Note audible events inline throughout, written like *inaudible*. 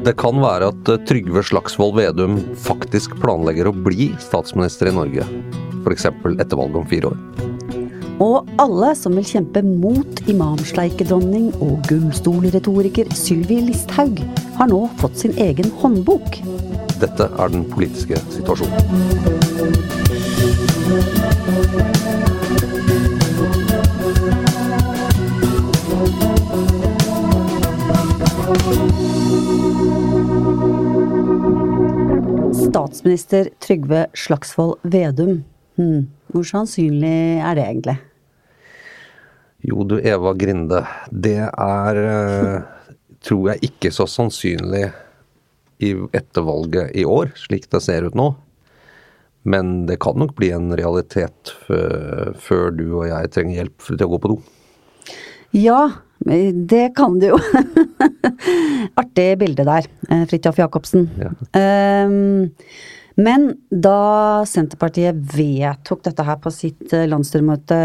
Det kan være at eh, Trygve Slagsvold Vedum faktisk planlegger å bli statsminister i Norge. F.eks. etter valget om fire år. Og alle som vil kjempe mot imamsleikedronning og gullstolretoriker Sylvi Listhaug, har nå fått sin egen håndbok. Dette er den politiske situasjonen. Statsminister Trygve Slagsvold Vedum. Hmm. Hvor sannsynlig er det egentlig? Jo du, Eva Grinde. Det er eh, tror jeg ikke så sannsynlig i, etter valget i år, slik det ser ut nå. Men det kan nok bli en realitet før du og jeg trenger hjelp til å gå på do. Ja, det kan du jo. *laughs* Artig bilde der, eh, Fridtjof Jacobsen. Ja. Um, men da Senterpartiet vedtok dette her på sitt eh, landsstyremøte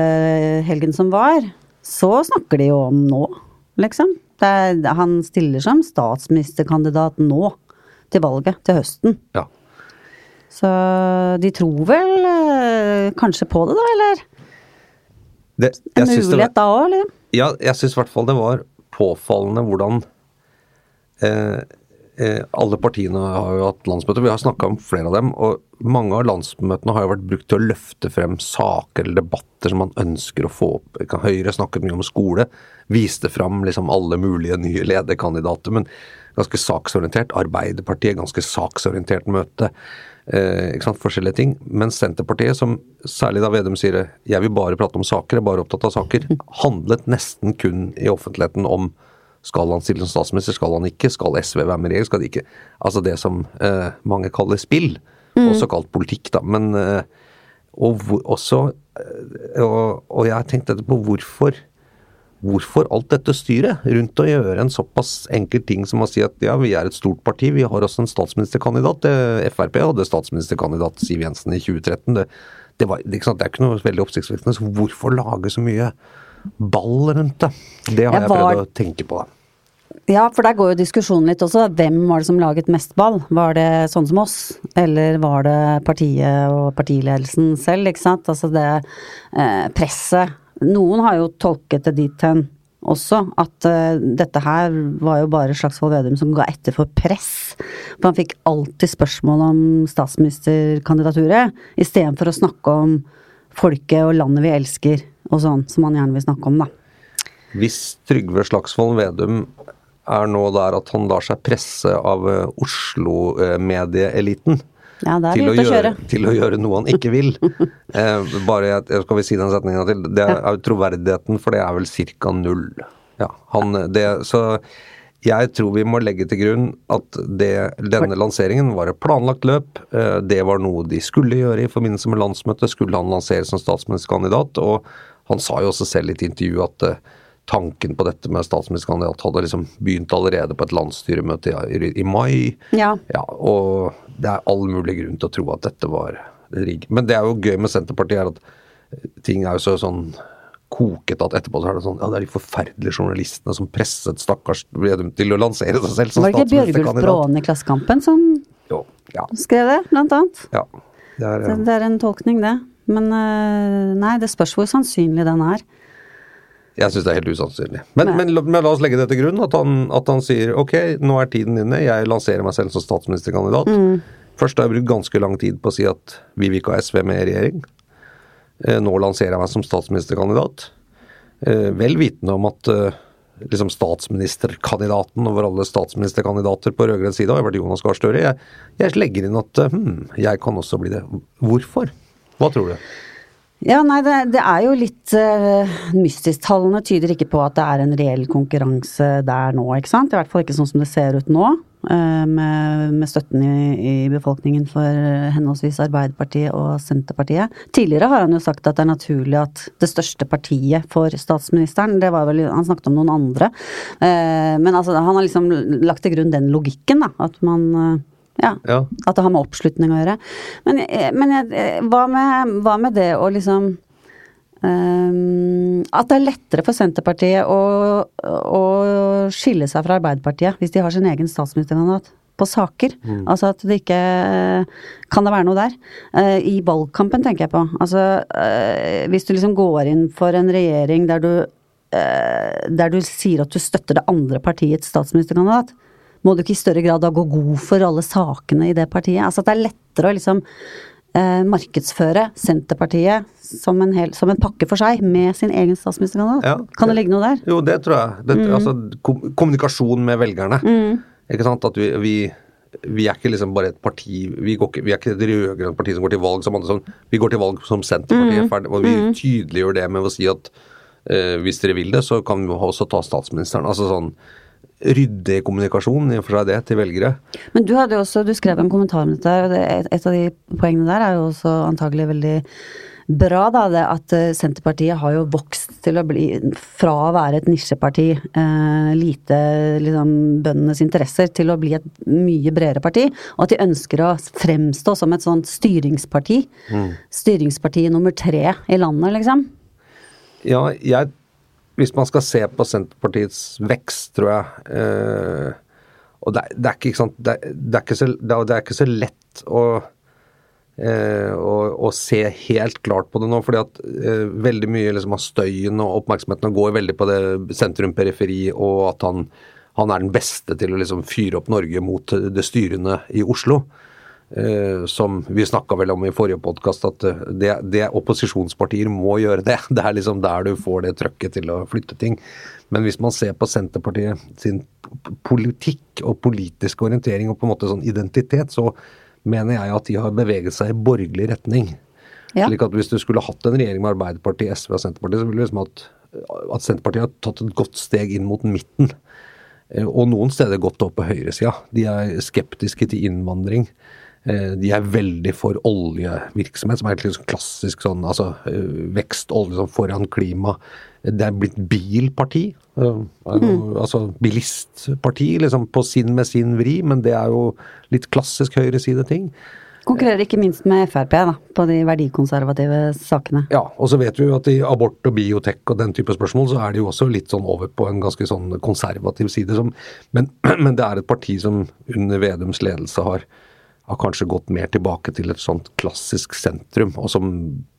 helgen som var, så snakker de jo om nå, liksom. Det er, han stiller som statsministerkandidat nå, til valget, til høsten. Ja. Så de tror vel eh, kanskje på det, da, eller? Det, En mulighet det var- da òg, eller? Ja, jeg syns i hvert fall det var påfallende hvordan eh, eh, Alle partiene har jo hatt landsmøter, vi har snakka om flere av dem. Og mange av landsmøtene har jo vært brukt til å løfte frem saker eller debatter som man ønsker å få opp. Høyre snakket mye om skole, viste frem liksom alle mulige nye lederkandidater. men Ganske saksorientert. Arbeiderpartiet, ganske saksorientert møte. Eh, ikke sant, Forskjellige ting. Men Senterpartiet, som særlig da Vedum sier jeg vil bare prate om saker, jeg er bare opptatt av saker, *laughs* handlet nesten kun i offentligheten om skal han stille som statsminister, skal han ikke, skal SV være med i regjering, skal de ikke? Altså det som eh, mange kaller spill, også kalt politikk, da. Men eh, og hvor, også eh, og, og jeg har tenkt dette på hvorfor Hvorfor alt dette styret rundt å gjøre en såpass enkel ting som å si at ja, vi er et stort parti, vi har også en statsministerkandidat. Eh, Frp hadde statsministerkandidat Siv Jensen i 2013. Det, det, var, det er ikke noe veldig oppsiktsvekkende. Så hvorfor lage så mye ball rundt det? Det har Jeg jeg prøvd å tenke på. da. Ja, for der går jo diskusjonen litt også. Hvem var det som laget mest ball? Var det sånn som oss, eller var det partiet og partiledelsen selv, ikke sant? Altså det eh, presset. Noen har jo tolket det dit hen også, at uh, dette her var jo bare Slagsvold Vedum som ga etter for press. For han fikk alltid spørsmål om statsministerkandidaturet, istedenfor å snakke om folket og landet vi elsker, og sånn, som han gjerne vil snakke om, da. Hvis Trygve Slagsvold Vedum er nå der at han lar seg presse av eh, Oslo-medieeliten Ja, det til, å gjøre- til å gjøre noe han ikke vil. *laughs* eh, bare, jeg- Skal vi si den setninga til? Det er, er jo Troverdigheten for det er vel ca. null. Ja, han, det, så jeg tror vi må legge til grunn at det, denne lanseringen var et planlagt løp. Eh, Det var noe de skulle gjøre i forbindelse med landsmøtet. Skulle han lansere som statsministerkandidat? Og han sa jo også selv i et intervju at eh, tanken på dette med statsministerkandidat hadde liksom begynt allerede på et landsstyremøte i, i mai. Ja. Ja, og det er all mulig grunn til å tro at dette var rigg. Men det er jo gøy med Senterpartiet er at ting er jo så sånn koket at etterpå så er det sånn Ja, det er de forferdelige journalistene som presset stakkars Vedum til å lansere seg selv som statsministerkandidat. Var det ikke Bjørgulf statsministerkandidat. I Klassekampen som Jo, ja. skrev det, blant annet? ja. Det er, Det, det er en tolkning, det. Men eh, nei, det spørs hvor sannsynlig den er. Jeg syns det er helt usannsynlig. Men, men, men la oss legge det til grunn, at han, at han sier ok, nå er tiden inne, jeg lanserer meg selv som statsministerkandidat. Først har jeg brukt ganske lang tid på å si at vi vil ikke ha SV med i regjering. Eh, Nå lanserer jeg meg som statsministerkandidat. Eh, Vel vitende om at eh, liksom statsministerkandidaten over alle statsministerkandidater på rød-grønn side har vært Jonas Gahr Støre. Jeg, jeg legger inn at eh, hm, jeg kan også bli det. Hvorfor? Hva tror du? Ja, nei, det, det er jo litt uh, mystisk. Tallene tyder ikke på at det er en reell konkurranse der nå, ikke sant? I hvert fall ikke sånn som det ser ut nå, eh, med, med støtten i, i befolkningen for henholdsvis Arbeiderpartiet og Senterpartiet. Tidligere har han jo sagt at det er naturlig at det største partiet for statsministeren, det var vel Han snakket om noen andre. Eh, men altså, han har liksom lagt til grunn den logikken, da. At man eh, ja, Ja. at det har med oppslutning å gjøre. Men, men hva, med, hva med det å liksom um, At det er lettere for Senterpartiet å, å skille seg fra Arbeiderpartiet hvis de har sin egen statsministerkandidat på saker. Altså at det ikke Kan det være noe der? Uh, I valgkampen tenker jeg på. Altså uh, hvis du liksom går inn for en regjering der du uh, der du sier at du støtter det andre partiets statsministerkandidat, må du ikke i større grad da gå god for alle sakene i det partiet? Altså at det er lettere å liksom eh, markedsføre Senterpartiet som en, hel, som en pakke for seg, med sin egen statsministerkandidat. Ja. kan det ligge noe der? Jo, det tror jeg. Det, altså, kom, kommunikasjon med velgerne. Ikke sant? At vi, vi, vi er ikke liksom bare et parti Vi, går ikke, vi er ikke et rød-grønt parti som går til valg som andre. Sånn, vi går til valg som Senterpartiet. ferdig, Og vi tydeliggjør det med å si at eh, hvis dere vil det, så kan vi også ta statsministeren. Altså sånn ryddig kommunikasjon i og for seg det til velgere. Men du hadde jo også, du skrev en kommentar om dette, og det, et, av de poengene der er jo også antagelig veldig bra, da. Det at eh, Senterpartiet har jo vokst til å bli, fra å være et nisjeparti, eh, lite liksom bøndenes interesser, til å bli et mye bredere parti. Og at de ønsker å fremstå som et sånt styringsparti. Styringsparti nummer tre i landet, liksom. Ja, jeg Hvis man skal se på Senterpartiets vekst, tror jeg Og det er ikke så lett å, eh, å, å se helt klart på det nå, fordi at eh, veldig mye liksom, av støyen og oppmerksomheten går veldig på det sentrum-periferi, og at han, han er den beste til å liksom, fyre opp Norge mot det styrende i Oslo. Eh, som vi snakka vel om i forrige podkast, at eh, det, det opposisjonspartier må gjøre det. *laughs* Det er liksom der du får det trøkket til å flytte ting. Men hvis man ser på Senterpartiet sin politikk og politiske orientering og på en måte sånn identitet, så mener jeg at de har beveget seg i borgerlig retning. Ja. Slik at hvis du skulle hatt en regjering med Arbeiderpartiet, SV og Senterpartiet, så ville det liksom at, at Senterpartiet har tatt et godt steg inn mot midten. Eh, Og noen steder gått opp på høyresida. De er skeptiske til innvandring. Eh, De er veldig for oljevirksomhet, som er et sånn klassisk sånn altså eh, vekst, olje som foran klima. Det er blitt bilparti. eh, Altså bilistparti, liksom på sin med sin vri, men det er jo litt klassisk høyresideting. Konkurrerer ikke minst med Frp, da, på de verdikonservative sakene. Ja, og så vet vi jo at i abort og biotek og den type spørsmål, så er de jo også litt sånn over på en ganske sånn konservativ side. Som, men, *clears throat* men det er et parti som under Vedums ledelse har, har kanskje gått mer tilbake til et sånt klassisk sentrum, og som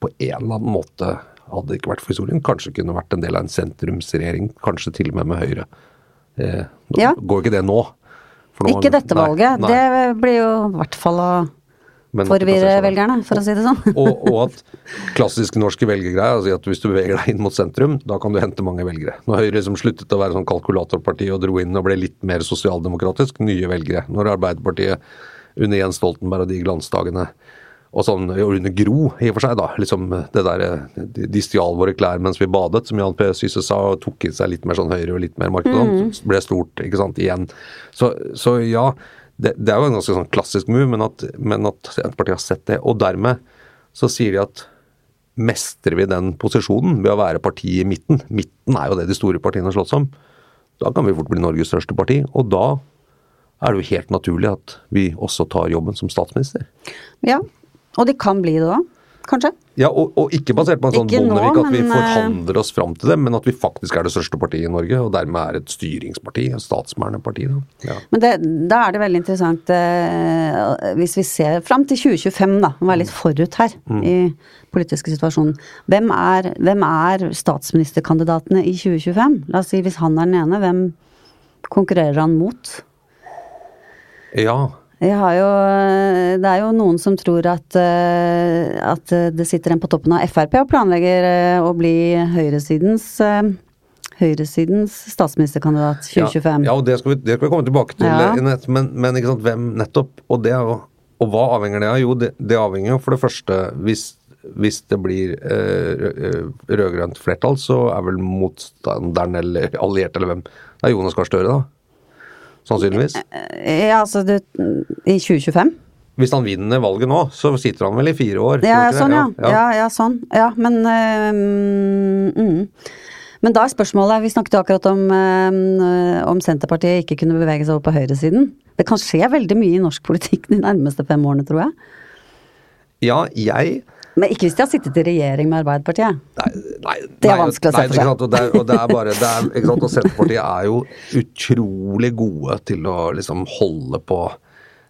på en eller annen måte, hadde det ikke vært for historien, kanskje kunne vært en del av en sentrumsregjering, kanskje til og med med Høyre. Eh, Ja. Går ikke det nå. Nå- Ikke dette nei, valget. nei. Det blir jo i hvert fall å Men- forvirre velgerne, for å si det sånn. og, og at klassisk norske velgergreie altså at hvis du beveger deg inn mot sentrum, da kan du hente mange velgere. Når Høyre som sluttet å være sånn kalkulatorparti og dro inn og ble litt mer sosialdemokratisk, nye velgere. Når Arbeiderpartiet under Jens Stoltenberg og de glansdagene og sånn, under Gro, i og for seg, da. liksom det der, De stjal våre klær mens vi badet, som Jan P. Syse sa, og tok i seg litt mer sånn Høyre og litt mer markedsånd. Mm. ble stort, ikke sant, igjen. Så, så ja, det, det er jo en ganske sånn klassisk move, men at, men at Senterpartiet har sett det. Og dermed så sier de at mestrer vi den posisjonen ved å være partiet i midten? Midten er jo det de store partiene har slått om. Da kan vi fort bli Norges største parti. Og da er det jo helt naturlig at vi også tar jobben som statsminister. Ja, og de kan bli det òg. kanskje? Ja, og, og ikke basert på en sånn Bondevik at vi eh, forhandler oss fram til det, men at vi faktisk er det største partiet i Norge, og dermed er et styringsparti, et statsbærende parti. Da. Ja. Men det, da er det veldig interessant eh, hvis vi ser fram til 2025, da, må være litt forut her i politiske situasjonen. Hvem er, hvem er statsministerkandidatene i 2025? La oss si hvis han er den ene, hvem konkurrerer han mot? Ja. Jeg har jo, det er jo noen som tror at, eh, at det sitter en på toppen av Frp og planlegger eh, å bli høyresidens eh, Høyresidens statsministerkandidat 2025. Ja, ja og det skal, vi, det skal vi komme tilbake til. Ja. eh, nett- Men, men ikke sant, hvem nettopp? Og det Og hva avhenger det av? Jo, det, det avhenger jo for det første hvis, hvis det blir eh, rød-grønt flertall, så er vel motstanderen eller alliert eller hvem Det er Jonas Gahr Støre, da. Sannsynligvis. Ja, altså det, i 2025? Hvis han vinner valget nå, så sitter han vel i fire år. Ja, ja, du ikke sånn, ja. Ja. Ja, ja, sånn. Ja, men øh, mm. Men da er spørsmålet Vi snakket akkurat om, øh, om Senterpartiet ikke kunne bevege seg over på høyresiden. Det kan skje veldig mye i norsk politikk de nærmeste fem årene, tror jeg. Ja, jeg Men ikke hvis de har sittet i regjering med Arbeiderpartiet. Nei, nei, Det er vanskelig å se for seg. Og det, er, og det er bare det er, ikke sant, og Senterpartiet er jo utrolig gode til å liksom holde på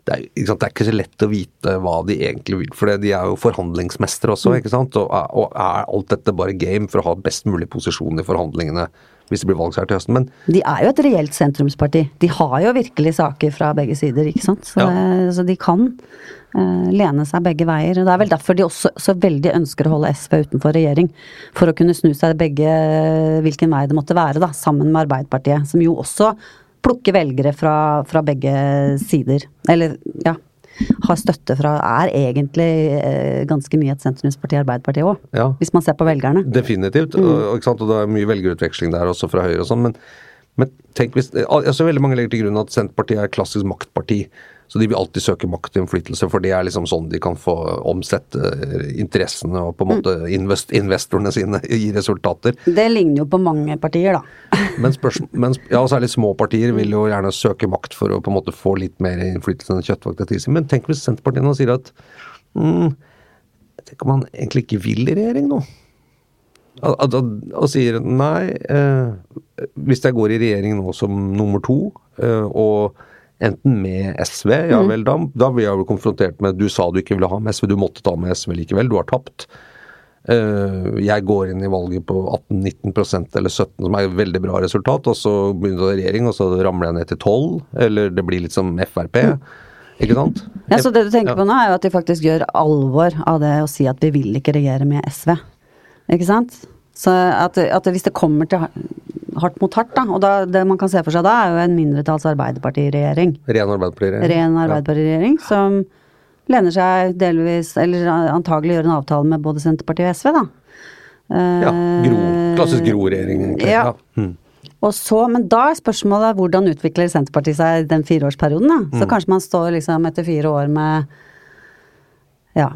det er, ikke sant, det er ikke så lett å vite hva de egentlig vil, for de er jo forhandlingsmestere også. Mm. ikke sant, og og er alt dette bare game for å ha best mulig posisjon i forhandlingene hvis det blir valgseier til høsten? Men De er jo et reelt sentrumsparti. De har jo virkelig saker fra begge sider, ikke sant. Så, Ja. det, så de kan uh, lene seg begge veier. Og det er vel derfor de også så veldig ønsker å holde SV utenfor regjering. For å kunne snu seg begge hvilken vei det måtte være, da. Sammen med Arbeiderpartiet. Som jo også plukker velgere fra, fra begge sider. Eller, ja. Har støtte fra Er egentlig eh, ganske mye et sentrumsparti, Arbeiderpartiet òg. Ja. Hvis man ser på velgerne. Definitivt. Mm. Og, og det er mye velgerutveksling der også fra Høyre og sånn. Men, men tenk hvis altså Veldig mange legger til grunn at Senterpartiet er klassisk maktparti. Så de vil alltid søke makt og innflytelse, for det er liksom sånn de kan få omsette eh, interessene og på en måte invest, investorene sine i resultater. Det ligner jo på mange partier, da. *laughs* Men, men ja, særlig små partier vil jo gjerne søke makt for å på en måte få litt mer innflytelse enn kjøttvakta tilsier. Men tenk hvis Senterpartiet nå sier at mm, Tenk om han egentlig ikke vil i regjering nå? Og, og, og sier nei, eh, hvis jeg går i regjering nå som nummer to, eh, og enten med SV, ja vel, da, da blir jeg jo konfrontert med du sa du ikke ville ha med SV, du måtte ta med SV likevel, du har tapt. Eh, jeg går inn i valget på 18-19% eller 17 som er et veldig bra resultat, og så begynner det regjering, og så ramler jeg ned til 12, eller det blir litt som Frp. Ikke sant? Ja, Så det du tenker Ja. på nå, er jo at de faktisk gjør alvor av det å si at vi vil ikke regjere med SV. Ikke sant? Så at, at hvis det kommer til hardt mot hardt, da, og da, det man kan se for seg da, er jo en mindretalls Arbeiderparti-regjering. Ren Arbeiderparti-regjering. Ren Arbeiderparti ja. som lener seg delvis, eller antagelig gjør en avtale med både Senterpartiet og SV, da. Ja. Gro. Klassisk Gro-regjering, egentlig. Ja. Ja. Mm. Og så, Men da er spørsmålet hvordan utvikler Senterpartiet seg den fireårsperioden? da? Så kanskje man står liksom etter fire år med ja,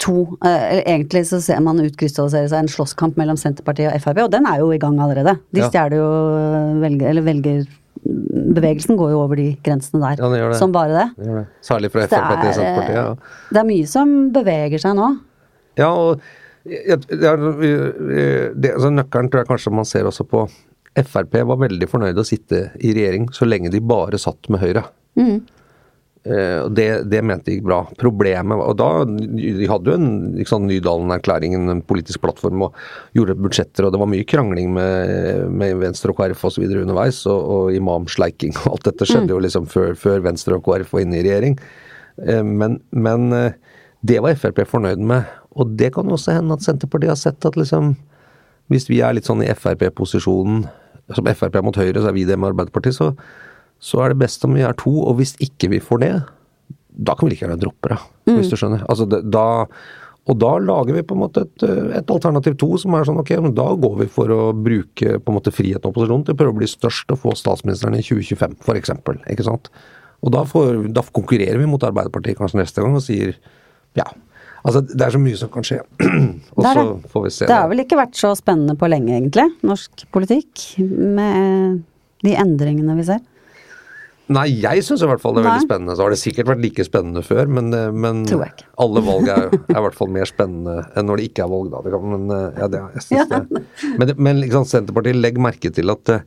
to eh, eller Egentlig så ser man utkrystallisere seg en slåsskamp mellom Senterpartiet og Frp, og den er jo i gang allerede. De stjeler jo velger... Eller velgerbevegelsen går jo over de grensene der. Ja, det det. Som bare det. Det det. Særlig fra Frp til er, Senterpartiet. Ja. eh, det er mye som beveger seg nå. Ja, og altså nøkkelen tror jeg kanskje man ser også på Frp var veldig fornøyd å sitte i regjering så lenge de bare satt med Høyre. Eh, og det, det mente de gikk bra. Problemet Og da De hadde jo en liksom, Nydalen-erklæringen, en politisk plattform, og gjorde budsjetter, og det var mye krangling med, med Venstre og KrF osv. underveis, og, og imamsleiking og alt dette skjedde jo liksom før, før Venstre og KrF var inne i regjering. Eh, men, men eh, det var Frp fornøyd med. Og det kan også hende at Senterpartiet har sett at liksom Hvis vi er litt sånn i Frp-posisjonen, som Frp er mot Høyre, så er vi det med Arbeiderpartiet, så, så er det best om vi er to. Og hvis ikke vi får det, da kan vi like gjerne droppe det, hvis du skjønner. Altså, da, og da lager vi på en måte et, et alternativ to som er sånn ok, men da går vi for å bruke på en måte friheten og opposisjonen til å prøve å bli størst og få statsministeren i 2025, for eksempel, ikke sant. Og da, får, da konkurrerer vi mot Arbeiderpartiet kanskje neste gang og sier ja. Altså, det er så mye som kan skje. *clears throat* og så får vi se. Det har vel ikke vært så spennende på lenge, egentlig, norsk politikk. Med de endringene vi ser. Nei, jeg syns i hvert fall det er Nei. veldig spennende. Så har det sikkert vært like spennende før, men, eh, men alle valg er, er i hvert fall mer spennende enn når det ikke er valg, da. Det kan, men eh, ja, det, jeg synes det. Men, men liksom, Senterpartiet, legg merke til at eh,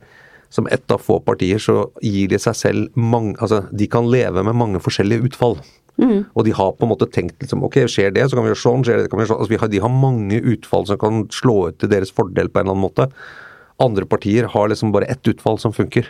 som ett av få partier så gir de seg selv mange Altså, de kan leve med mange forskjellige utfall. Mm. Og de har på en måte tenkt liksom, ok, skjer det, så kan vi gjøre sånn, skjer det, kan vi gjøre sånn. Altså, vi har, de har mange utfall som kan slå ut til deres fordel på en eller annen måte. Andre partier har liksom bare ett utfall som funker.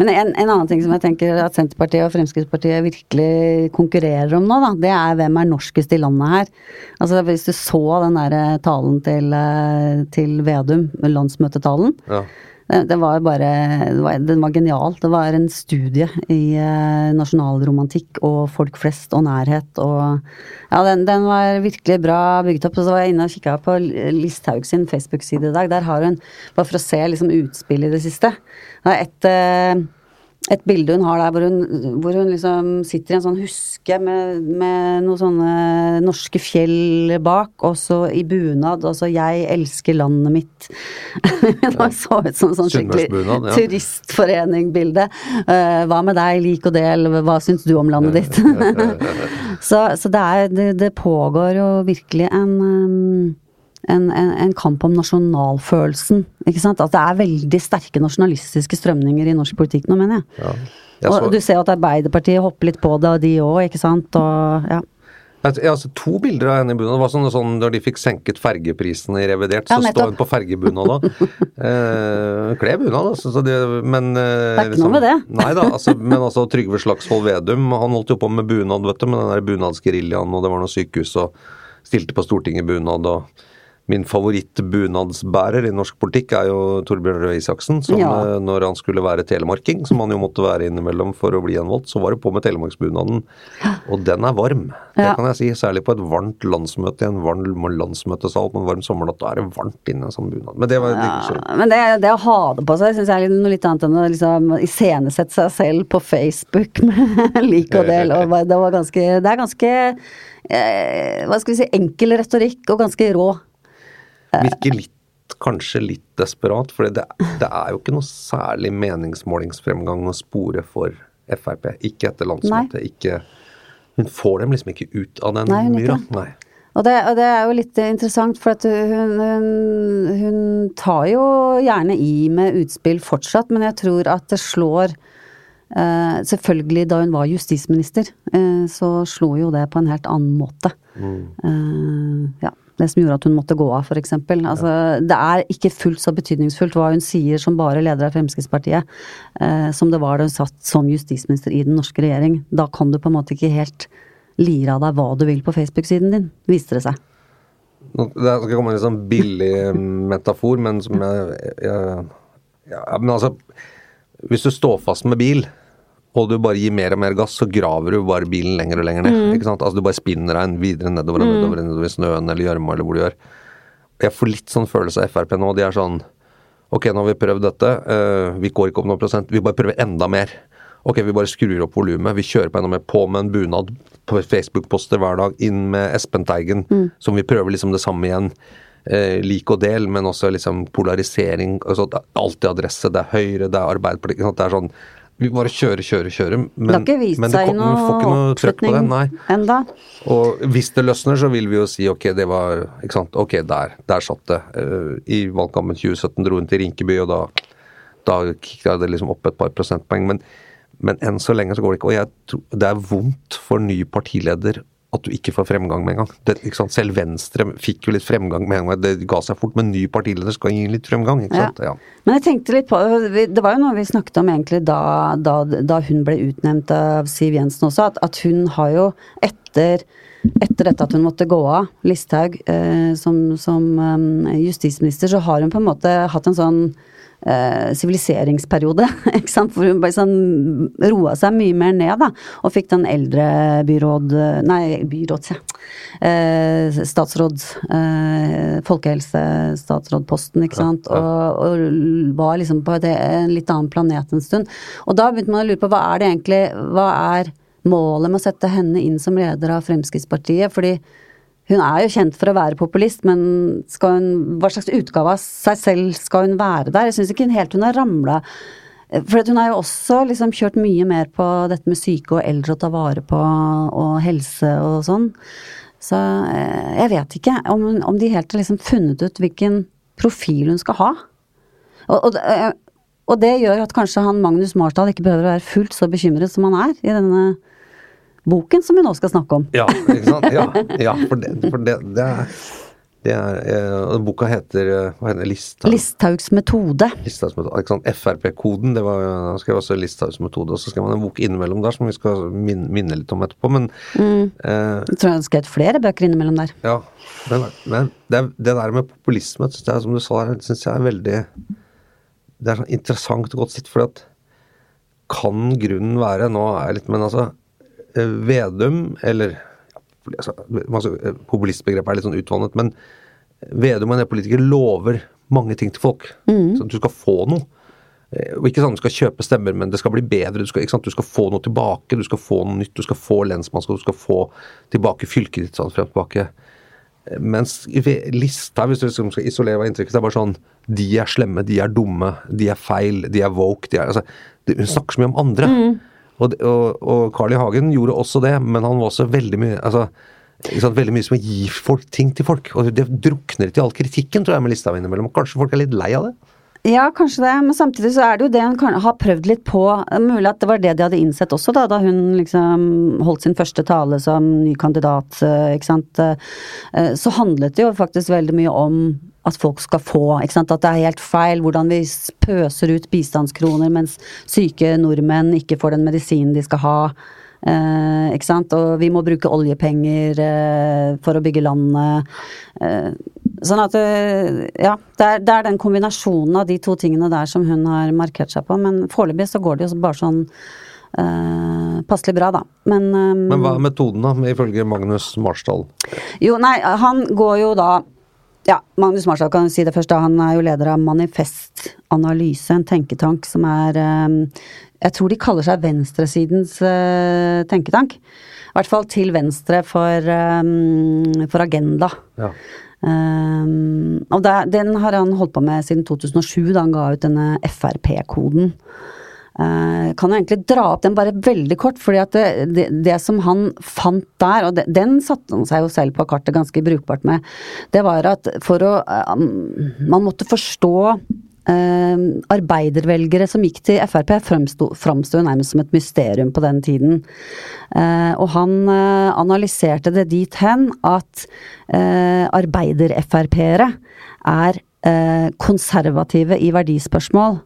Men en, en annen ting som jeg tenker at Senterpartiet og Fremskrittspartiet virkelig konkurrerer om nå, da, det er hvem er norskest i landet her. Altså Hvis du så den der talen til, eh, til Vedum, landsmøtetalen. Ja. Det, det var bare det var, det var genialt. Det var en studie i eh, nasjonalromantikk og folk flest og nærhet og Ja, den, den var virkelig bra bygget opp. Og så var jeg inne og kikka på Listhaug sin Facebook-side i dag. Der har hun, bare for å se liksom utspill i det siste Det er et eh, et bilde hun har der hvor hun, hvor hun liksom sitter i en sånn huske med, med noen sånne norske fjell bak, og så i bunad, og så 'Jeg elsker landet mitt'. *laughs* det så ut som sånn skikkelig ja. turistforening-bilde. Uh, hva med deg, lik og del, hva syns du om landet ditt? *laughs* så så det, er, det, det pågår jo virkelig en um, en, en, en kamp om nasjonalfølelsen. ikke sant? At det er veldig sterke nasjonalistiske strømninger i norsk politikk nå, mener jeg. Ja. Jeg og du ser at Arbeiderpartiet hopper litt på det, de òg, ikke sant. Og, ja. Jeg har to bilder av henne i bunad. Det var sånn, sånn når de fikk senket fergeprisene i revidert, så ja, står hun på fergebunad *laughs* da. Eh, Kle bunad, altså. Så det, men eh, Det er ikke noe med det. *laughs* Nei da, altså, men altså Trygve Slagsvold Vedum, han holdt jo på med bunad, vet du, med den der bunadsgeriljaen, og det var noe sykehus, og stilte på Stortinget i bunad, og Min favoritt-bunadsbærer i norsk politikk er jo Torbjørn Røe Isaksen. Som Ja. eh, når han skulle være telemarking, som han jo måtte være innimellom for å bli gjenvalgt, så var det på med telemarksbunaden. Og den er varm, det Ja. kan jeg si. Særlig på et varmt landsmøte i en varm landsmøtesal på en varm sommernatt. Da er det varmt inni en sånn bunad. Men det var Ja, men det, det å ha det på seg syns jeg er noe litt annet enn å liksom iscenesette seg selv på Facebook *laughs* med lik og del. Og det, var ganske, det er ganske eh, Hva skal vi si enkel retorikk og ganske rå. Virker litt kanskje litt desperat, for det, det er jo ikke noe særlig meningsmålingsfremgang å spore for Frp. Ikke etter landsmøtet. Ikke, hun får dem liksom ikke ut av den myra. Og det, og det er jo litt interessant, for at hun, hun, hun tar jo gjerne i med utspill fortsatt, men jeg tror at det slår eh, Selvfølgelig da hun var justisminister, eh, så slo jo det på en helt annen måte. Eh, ja. Det som gjorde at hun måtte gå av, f.eks. Altså, Det er ikke fullt så betydningsfullt hva hun sier som bare leder av Fremskrittspartiet, eh, som det var da hun satt som justisminister i den norske regjering. Da kan du på en måte ikke helt lire av deg hva du vil på Facebook-siden din, viste det seg. Det skal komme en litt sånn billig metafor, men som jeg, jeg ja, Men altså Hvis du står fast med bil, og du bare gir mer og mer gass, så graver du bare bilen lenger og lenger ned. ikke sant? Altså Du bare spinner deg videre nedover og nedover, nedover i snøen eller gjørma eller hvor du gjør. Jeg får litt sånn følelse av Frp nå. De er sånn Ok, nå har vi prøvd dette. Uh, vi går ikke opp noen prosent. Vi bare prøver enda mer. Ok, vi bare skrur opp volumet. Vi kjører på enda mer. På med en bunad. På Facebook-poster hver dag. Inn med Espen Teigen. Som vi prøver liksom det samme igjen. Eh, lik og del, men også liksom polarisering. Altså, det er alltid adresse. Det er Høyre, det er Arbeiderpartiet. Det er sånn Vi bare kjører, kjører, kjører. Men, det har ikke men det kom- vi får ikke noe trøkk på det. Nei. enda. Og hvis det løsner, så vil vi jo si ok, det var ikke sant, ok, der, der satt det. Uh, I valgkampen 2017 dro hun til Rinkeby, og da, da kicka det liksom opp et par prosentpoeng. Men, men enn så lenge så går det ikke. Og jeg tror det er vondt for ny partileder at du ikke får fremgang med en gang. Det, sant? Selv Venstre fikk jo litt fremgang med en gang. Det ga seg fort, men ny partileder skal gi litt fremgang. ikke sant? Ja. Men jeg tenkte litt på Det var jo noe vi snakket om egentlig da, da, da hun ble utnevnt av Siv Jensen også, at, at hun har jo etter etter dette at hun måtte gå av, Listhaug, eh, som, som um, justisminister, så har hun på en måte hatt en sånn siviliseringsperiode, *laughs* ikke sant, For hun bare sånn roa seg mye mer ned, da, og fikk den eldrebyråd... Nei, byråds, ja. Eh, statsråd eh, Folkehelsestatsrådposten, ikke sant, og, og var liksom på et, en litt annen planet en stund. Og da begynte man å lure på hva er det egentlig Hva er målet med å sette henne inn som leder av Fremskrittspartiet? Fordi hun er jo kjent for å være populist, men hun, hva slags utgave av seg selv skal hun være der? Jeg syns ikke helt hun har ramla For hun har jo også liksom kjørt mye mer på dette med syke og eldre å ta vare på, og helse og sånn. Så eh, jeg vet ikke om, om de helt har liksom funnet ut hvilken profil hun skal ha. Og, og, eh, og det gjør at kanskje han Magnus Marsdal ikke behøver å være fullt så bekymret som han er i denne boken som vi nå skal snakke om. Ja, ikke sant. Ja, ja for, det, for det, det, er, det er eh, Boka heter eh, hva heter det, Listhaug. Listhaugs metode. Listhaugs metode. Frp-koden, det var jeg skrev også Listhaugs metode. Og så skrev man en bok innimellom der som vi skal minne, minne litt om etterpå, men mm. eh, Jeg tror han skrev flere bøker innimellom der. Ja, men, men det, det, der med populisme, det er, som du sa, syns jeg er veldig Det er sånn interessant og godt sett, for at kan grunnen være Nå er jeg litt Men altså Vedum, eller altså, Populistbegrepet er litt sånn utvannet, men Vedum og en del politikere lover mange ting til folk. Mm. Sånn at du skal få noe. Eh, og ikke sånn at du skal kjøpe stemmer, men det skal bli bedre. Du skal, du skal få noe tilbake, du skal få noe nytt, du skal få lensmannskap, du skal få tilbake fylket ditt sånn frem tilbake. Eh, mens lista, hvis du liksom skal isolere hva inntrykket, er bare sånn De er slemme, de er dumme, de er feil, de er woke, de er altså, Hun snakker så mye om andre. Mm. Og, og, og Carl I. Hagen gjorde også det, men han var også veldig mye altså, sant, veldig mye som å gi folk ting til folk. Og det drukner til all kritikken, tror jeg, med Listhaug innimellom. Kanskje folk er litt lei av det? Ja, kanskje det, men samtidig så er det jo det hun har prøvd litt på. Mulig at det var det de hadde innsett også, da, da hun liksom holdt sin første tale som ny kandidat, eh, ikke sant. Eh, så handlet det jo faktisk veldig mye om at folk skal få. At det er helt feil hvordan vi pøser ut bistandskroner mens syke nordmenn ikke får den medisinen de skal ha. Eh, ikke sant? Og vi må bruke oljepenger eh, for å bygge landet. Eh, sånn at eh, Ja, det er, det er, den kombinasjonen av de to tingene der som hun har markert seg på. Men foreløpig så går det jo bare sånn eh, passelig bra, da. Men, eh, men hva er metoden, da, ifølge Magnus Marsdal? Jo, nei, han går jo da ja, Magnus Marshall kan si det først. da, Han er jo leder av Manifest Analyse, en tenketank som er ehm, Jeg tror de kaller seg venstresidens uh, tenketank. I hvert fall til venstre for, um, for Agenda. Ja. Um, og der, den har han holdt på med siden 2007, da han ga ut denne Frp-koden. Uh, kan jo egentlig dra opp den bare veldig kort, fordi at det, det, det som han fant der, og det, den satte han seg jo selv på kartet ganske brukbart med, det var at for å um, Man måtte forstå uh, arbeidervelgere som gikk til Frp, framsto nærmest som et mysterium på den tiden. Uh, og han analyserte det dit hen at arbeider-Frp-ere er konservative i verdispørsmål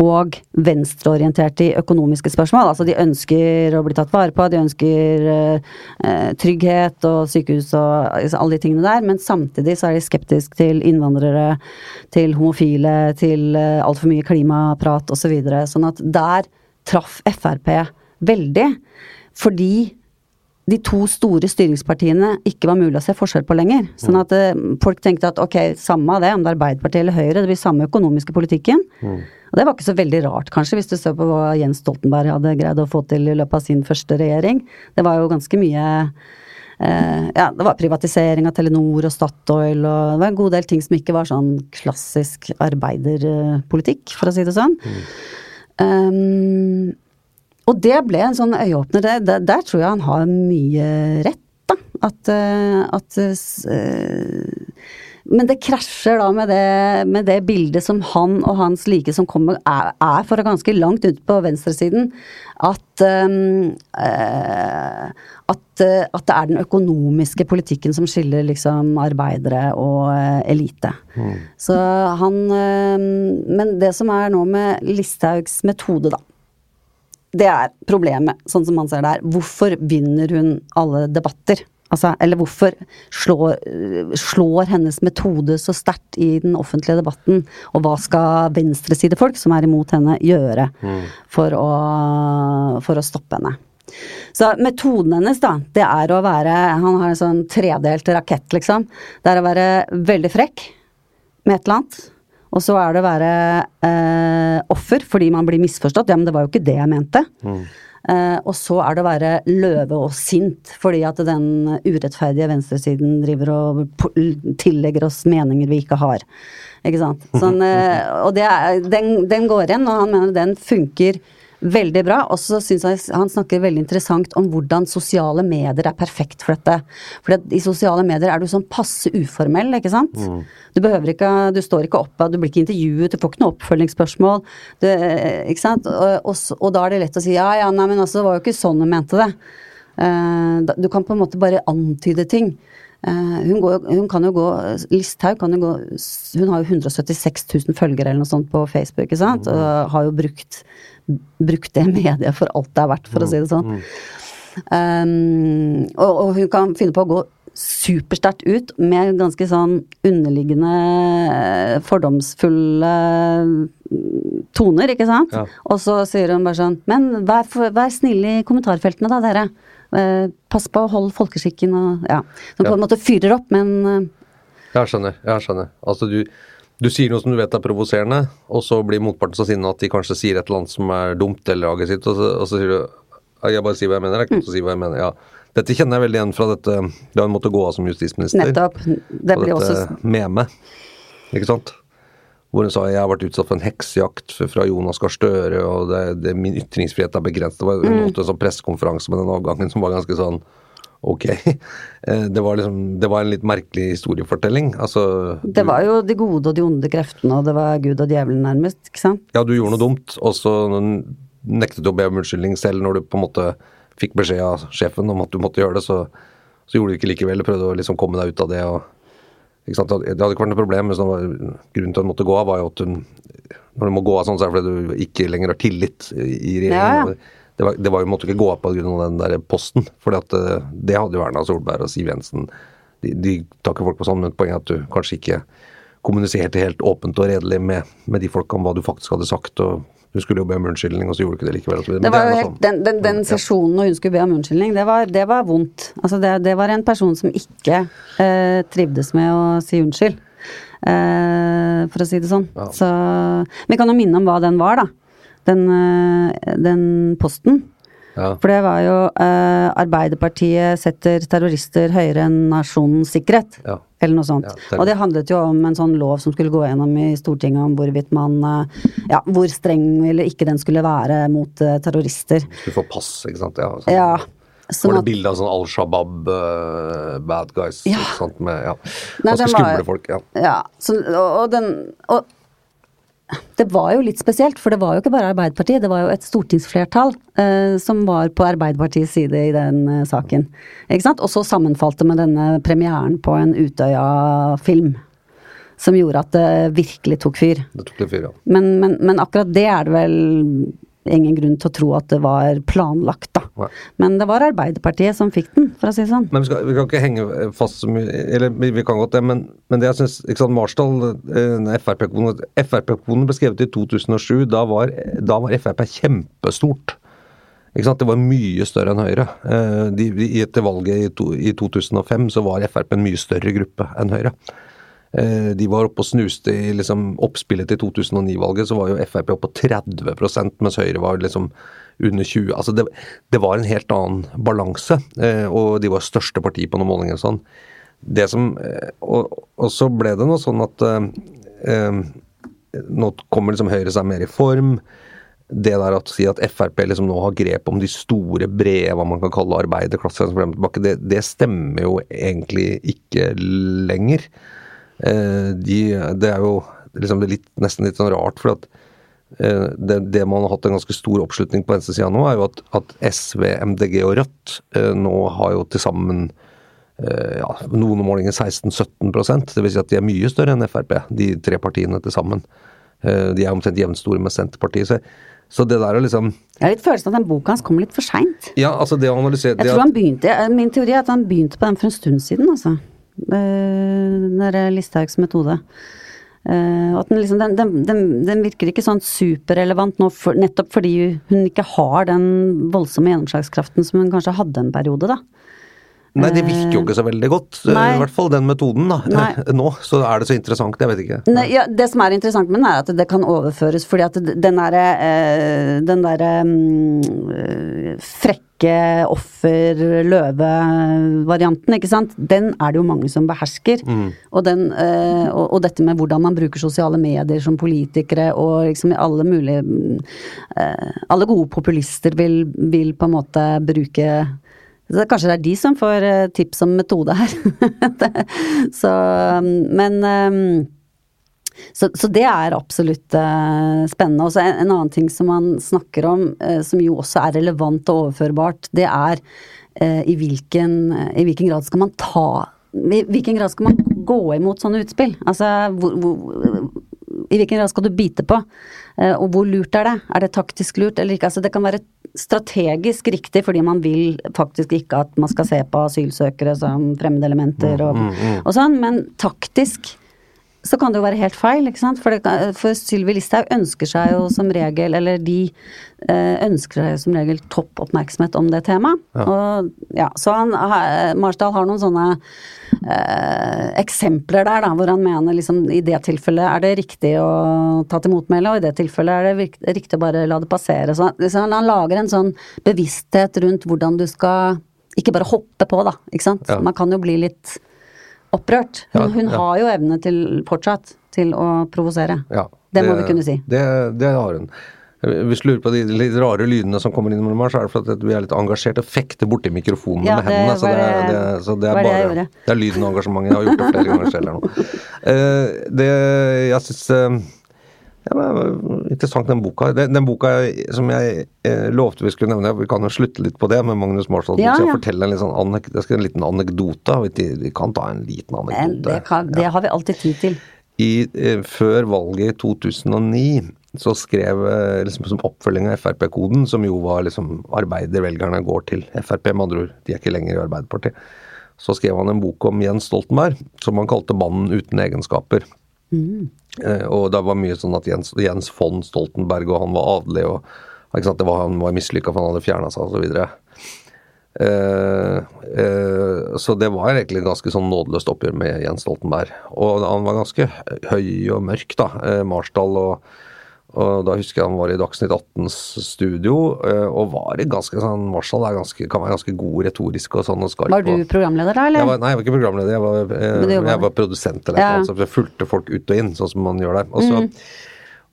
og venstreorienterte i økonomiske spørsmål. Altså de ønsker å bli tatt vare på, de ønsker eh, trygghet og sykehus og altså, alle de tingene der, men samtidig så er de skeptiske til innvandrere, til homofile, til eh, altfor mye klimaprat osv. Så videre. sånn at der traff Frp veldig, fordi de to store styringspartiene ikke var mulig å se forskjell på lenger. Sånn at mm. folk tenkte at ok, samme av det, om det er Arbeiderpartiet eller Høyre, det blir samme økonomiske politikken. Mm. Og det var ikke så veldig rart, kanskje, hvis du ser på hva Jens Stoltenberg hadde greid å få til i løpet av sin første regjering. Det var jo ganske mye eh, Ja, det var privatisering av Telenor og Statoil og det var en god del ting som ikke var sånn klassisk arbeiderpolitikk, for å si det sånn. Mm. Um, og det ble en sånn øyeåpner. Der, der tror jeg han har mye rett, da. At, eh, at uh, men det krasjer da med det, med det, bildet som han og hans like som kommer, er, er for ganske langt ut på venstresiden. At, um, uh, at, uh, at, det er den økonomiske politikken som skiller liksom arbeidere og elite. Mm. Så han Men det som er nå med Listhaugs metode, da. Det er problemet, sånn som han ser det er. Hvorfor vinner hun alle debatter? Altså, eller hvorfor slår, slår hennes metode så sterkt i den offentlige debatten? Og hva skal venstresidefolk som er imot henne, gjøre for, å, for å stoppe henne? Så metoden hennes, da, det er å være Han har en sånn tredelt rakett, liksom. Det er å være veldig frekk med et eller annet. Og så er det å være eh, offer fordi man blir misforstått. Ja, men det var jo ikke det jeg mente. Eh, og så er det å være løve og sint fordi at den urettferdige venstresiden driver og tillegger oss meninger vi ikke har. Ikke sant. Sånn, eh, og det er, den, den går igjen, og han mener den funker veldig bra. Og så syns jeg han snakker veldig interessant om hvordan sosiale medier er perfekt for dette. For i sosiale medier er du sånn passe uformell, ikke sant. Du behøver ikke, du står ikke opp, du blir ikke intervjuet, du får ikke noe oppfølgingsspørsmål. Du, ikke sant. Og, og, og da er det lett å si ja ja, nei men altså det var jo ikke sånn hun mente det. Uh, du kan på en måte bare antyde ting. Eh, hun, går, hun kan jo gå Listhaug kan jo gå Hun har jo 176 000 følgere eller noe sånt på Facebook, ikke sant. Og har jo brukt, brukt det mediet for alt det er verdt, for å si det sånn. Um, og, og hun kan finne på å gå supersterkt ut med ganske sånn underliggende eh, fordomsfulle mm, toner, ikke sant? Ja. Og så sier hun bare sånn Men vær, vær snille i kommentarfeltene da, dere. Eh, pass på å holde folkeskikken og Ja. Som på en måte fyrer opp, men eh, Jeg skjønner. jeg skjønner. Altså du, du sier noe som du vet er provoserende, og så blir motparten så sinna at de kanskje sier et eller annet som er dumt eller aggressivt, og så, og så sier du jeg bare sier hva jeg mener. Jeg kan ikke si hva jeg mener. Ja. Dette kjenner jeg veldig igjen fra dette da hun måtte gå av som justisminister. nettopp. Det og blir dette også meg, ikke sant? Hvor hun sa jeg har vært utsatt for en heksejakt fra Jonas Gahr Støre, og det, det, min ytringsfrihet er begrenset. Det var, Mm. en sånn pressekonferanse med den avgangen som var ganske sånn ok. *laughs* Eh, Det var liksom, det var en litt merkelig historiefortelling. Altså, Det var jo de gode og de onde kreftene, og det var Gud og djevelen nærmest, ikke sant? ja, du gjorde noe dumt, og så nektet du å be om unnskyldning selv når du på en måte fikk beskjed av sjefen om at du måtte gjøre det, så, så gjorde du ikke likevel. Prøvde å liksom komme deg ut av det. og? Det hadde ikke vært noe problem, men var, grunnen til at hun måtte gå av, var jo at hun Når du må gå av sånn, så er det fordi du ikke lenger har tillit i regjeringen. Ja, ja. Det, var, det var jo, måtte ikke gå av av den der posten, for det hadde jo Erna Solberg og Siv Jensen. De, de tar ikke folk på sånn, men poenget er at du kanskje ikke kommuniserte helt åpent og redelig med, med de folka om hva du faktisk hadde sagt. og Du skulle jo be om unnskyldning, og så gjorde hun ikke det likevel. og så. Det er helt, sånn. den, den, den sesjonen når hun skulle be om unnskyldning, det var, det var vondt. Altså det, det var en person som ikke eh, trivdes med å si unnskyld. Eh, for å si det sånn. Ja. Så Vi kan jo minne om hva den var, da. Den, eh, den posten. Ja. For det var jo eh, Arbeiderpartiet setter terrorister høyere enn nasjonens sikkerhet. Ja. Eller noe sånt. Ja, og det handlet jo om en sånn lov som skulle gå gjennom i Stortinget om hvorvidt man eh, Ja, hvor streng eller ikke den skulle være mot eh, terrorister. Skulle få pass, ikke sant. Ja, sånn. Ja. Var Sånn det at, bilde av sånn Al Shabaab uh, bad guys? Ja. Sant? Med, ja. Nei, Ganske var- skumle folk. Ja. ja, så, og, og den Og det var jo litt spesielt, for det var jo ikke bare Arbeiderpartiet, det var jo et stortingsflertall eh, som var på Arbeiderpartiets side i den eh, saken. Ikke sant? Og så sammenfalt det med denne premieren på en Utøya-film. Som gjorde at det virkelig tok fyr. Det tok litt fyr, ja. Men, men, men akkurat det er det vel ingen grunn til å tro at det var planlagt, da. Nei. Men det var Arbeiderpartiet som fikk den, for å si det sånn. Men vi, skal, vi kan ikke henge fast så mye Eller vi, kan godt det, men, men det jeg syns ikke sant, Marsdal, eh, Frp-konen Frp-konen ble skrevet i 2007. Da var, da var Frp kjempestort. Ikke sant? Det var mye større enn Høyre. De, De, etter valget i, to, i 2005 så var Frp en mye større gruppe enn Høyre. Eh, De var oppe og snuste i liksom oppspillet til 2009-valget, så var jo Frp oppe på 30% mens Høyre var liksom under 20 Altså det, det var en helt annen balanse, eh, og de var største parti på noen målinger og sånn. Det som eh, og, og så ble det noe sånn at eh, nå kommer liksom Høyre seg mer i form. Det der at si at Frp liksom nå har grep om de store, brede, hva man kan kalle arbeiderklassen, det, det stemmer jo egentlig ikke lenger. Eh, de, det er jo liksom det er litt, nesten litt sånn rart, for at eh, det, det man har hatt en ganske stor oppslutning på venstresida nå, er jo at, at SV, MDG og Rødt eh, nå har jo til sammen eh, ja, noen målinger 16-17% Det vil si at de er mye større enn Frp, de tre partiene til sammen. Eh, De er omtrent jevnstore med Senterpartiet. Så, Så det der å liksom Jeg har litt følelsen av at den boka hans kommer litt for seint. Ja, altså det å analysere Jeg tror han begynte, Min teori er at han begynte på den for en stund siden, altså. Eh, Den der Listhaugs metode. Uh, at den, liksom, den, den, den virker ikke sånn superrelevant nå, for, nettopp fordi hun ikke har den voldsomme gjennomslagskraften som hun kanskje hadde en periode, da. Nei, det virker jo ikke så veldig godt. eh, Nei. I hvert fall den metoden, da. Nei. *laughs* Nå. Så er det så interessant, jeg vet ikke. Nei, ja, det som er interessant med den, er at det kan overføres, fordi at den derre eh, Den derre mm, eh, frekke offer-løve-varianten, ikke sant, den er det jo mange som behersker. Og, den, og, og dette med hvordan man bruker sosiale medier som politikere, og liksom alle mulige mm, Alle gode populister vil, vil på en måte bruke så Kanskje det er de som får eh, tips om metode her. *laughs* Så, men eh, så, så det er absolutt eh, spennende. Og så en, en annen ting som man snakker om, eh, som jo også er relevant og overførbart, det er i, hvilken, i hvilken grad skal man ta I hvilken grad skal man gå imot sånne utspill? Altså hvor, hvor, i hvilken grad skal du bite på? Eh, og hvor lurt er det? Er det taktisk lurt eller ikke? Altså det kan være strategisk riktig fordi man vil faktisk ikke at man skal se på asylsøkere som fremmedelementer og, og sånn, men taktisk så kan det jo være helt feil, ikke sant. For, det, for Sylvi Listhaug ønsker seg jo som regel, eller de eh, ønsker seg jo som regel topp oppmerksomhet om det temaet. Og, ja, så han, ha- Marsdal har noen sånne eh, eksempler der, da, hvor han mener liksom i det tilfellet er det riktig å ta til motmæle, og i det tilfellet er det riktig å bare la det passere. Så liksom, han lager en sånn bevissthet rundt hvordan du skal ikke bare hoppe på, da. Ikke sant. Ja. Man kan jo bli litt opprørt. Hun, hun ja. har jo evne til fortsatt til å provosere. Ja, det, må vi kunne si. Det, det har hun. Hvis du lurer på de litt rare lydene som kommer innimellom her, så er det fordi vi er litt engasjert og fekter borti mikrofonene Ja, med hendene. Så det, er- det- det, så det er bare. Det er lyden og engasjementet. Jeg har gjort det flere ganger selv her nå. Eh, det jeg syns ja, men, interessant den boka. Den, den boka som jeg eh, lovte vi skulle nevne, vi kan jo slutte litt på det med Magnus Marshall. Ja, så jeg ja. forteller en, sånn jeg skal en liten anekdote. Vi, vi kan ta en liten anekdote. det, kan, det har vi alltid tid til. I, eh, før valget i 2009 så skrev eh, liksom som oppfølging av Frp-koden, som jo var liksom arbeidervelgerne går til Frp, med andre ord, de er ikke lenger i Arbeiderpartiet, så skrev han en bok om Jens Stoltenberg, som han kalte 'Mannen uten egenskaper'. Eh, og det var mye sånn at Jens, Jens von Stoltenberg og han var adelig, og det var, han var mislykka for han hadde fjerna seg osv. Eh, eh, så det var egentlig et ganske sånn nådeløst oppgjør med Jens Stoltenberg. Og han var ganske høy og mørk, da, eh, Marsdal. Og, og da husker jeg han var i Dagsnytt 18s studio, eh, og var i ganske sånn Marshall er ganske, kan være ganske god retorisk og sånn og skarp. Var du programleder da, jeg var, nei, jeg var ikke programleder, jeg var, eh, jobba jeg var produsent eller Ja. noe, så jeg fulgte folk ut og inn, sånn som man gjør der. Og så,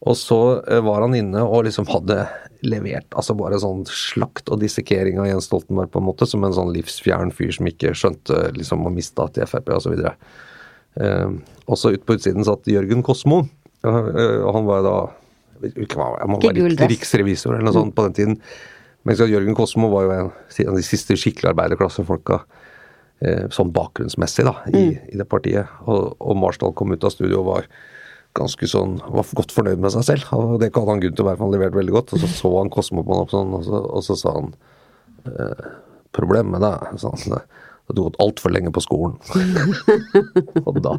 og så eh, var han inne og liksom hadde levert altså bare sånn slakt og dissekering av Jens Stoltenberg på en måte, som en sånn livsfjern fyr som ikke skjønte liksom å miste til Frp og så videre. Eh, og så ut på utsiden satt Jørgen Kosmo, og, han var da jeg må være riksrevisor eller noe sånt på den tiden. Men Jørgen Kosmo var jo en av de siste skikkelig arbeiderklassefolka eh, sånn bakgrunnsmessig da, i, i det partiet. Og, og Marsdal kom ut av studio og var ganske sånn, var godt fornøyd med seg selv. Og det hadde han grunn til å være, for han leverte veldig godt. Og så så han Kosmo på han opp sånn, og så, og så sa han eh, Problemet sa han, at du har gått altfor lenge på skolen. *laughs* og da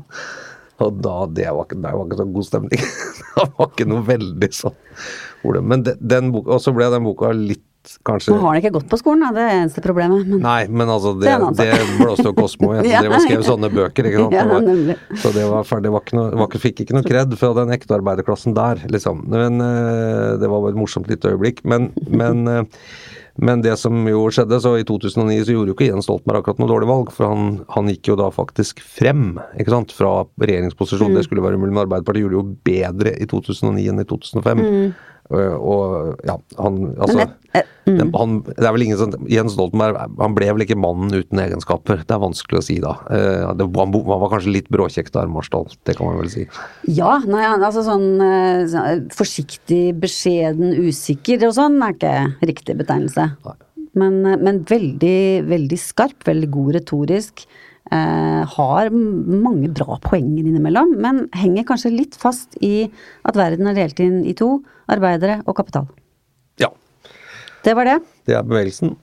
og da, det var ikke, det var ikke så god stemning. *laughs* det var ikke noe veldig sånn Men de, den boka, og så ble den boka litt kanskje Nå har han ikke gått på skolen, da, det er det eneste problemet. Men Nei, men altså, Det det, det blåste jo Kosmo i. *laughs* Ja. Det var skrevet sånne bøker, ikke sant. *laughs* Ja, Det var, så det var ferdig. Det var ikke noe, var ikke, fikk ikke noe kred fra den ekte arbeiderklassen der, liksom. Men eh, det var bare et morsomt lite øyeblikk. Men, men, eh, men det som jo skjedde, så i 2009 så gjorde jo ikke Jens Stoltenberg akkurat noe dårlig valg, for han, han gikk jo da faktisk frem, ikke sant, fra regjeringsposisjon. Mm. Det skulle være umulig, men Arbeiderpartiet gjorde jo bedre i 2009 enn i 2005. Og, og ja, han altså Mm. Et- et- det, han, det er vel ingen sånn Jens Stoltenberg han ble vel ikke mannen uten egenskaper. Det er vanskelig å si da. Uh, det, han, han var kanskje litt bråkjekk der, Marsdal. Det kan man vel si. ja, nei, altså sånn, eh, sånn forsiktig, beskjeden, usikker og sånn er ikke riktig betegnelse. Men, eh, men veldig, veldig skarp, veldig god retorisk. Eh, har mange bra poenger innimellom, men henger kanskje litt fast i at verden er delt inn i to, arbeidere og kapital. Ja. Det var det. Det er bevegelsen.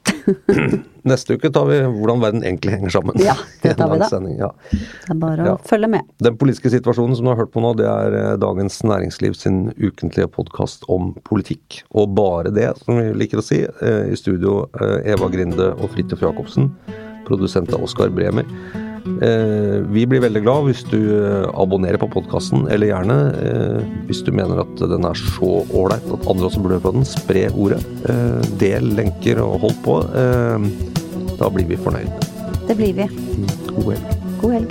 *clears throat* Neste uke tar vi hvordan verden egentlig henger sammen. Ja, *laughs* det tar vi da. Ja. Det er bare å Ja. følge med. Den politiske situasjonen som du har hørt på nå, det er eh, Dagens Næringsliv sin ukentlige podkast om politikk. Og bare det, som vi liker å si. Eh, I studio eh, Eva Grinde og Fridtjof Jacobsen. Produsent av Oskar Bremer. Eh, Vi blir veldig glad hvis du eh, abonnerer på podkasten, eller gjerne eh, hvis du mener at den er så ålreit at andre også burde høre på den, spre ordet. Del lenker og hold på. Da blir vi fornøyd. Det blir vi. God helg. God helg.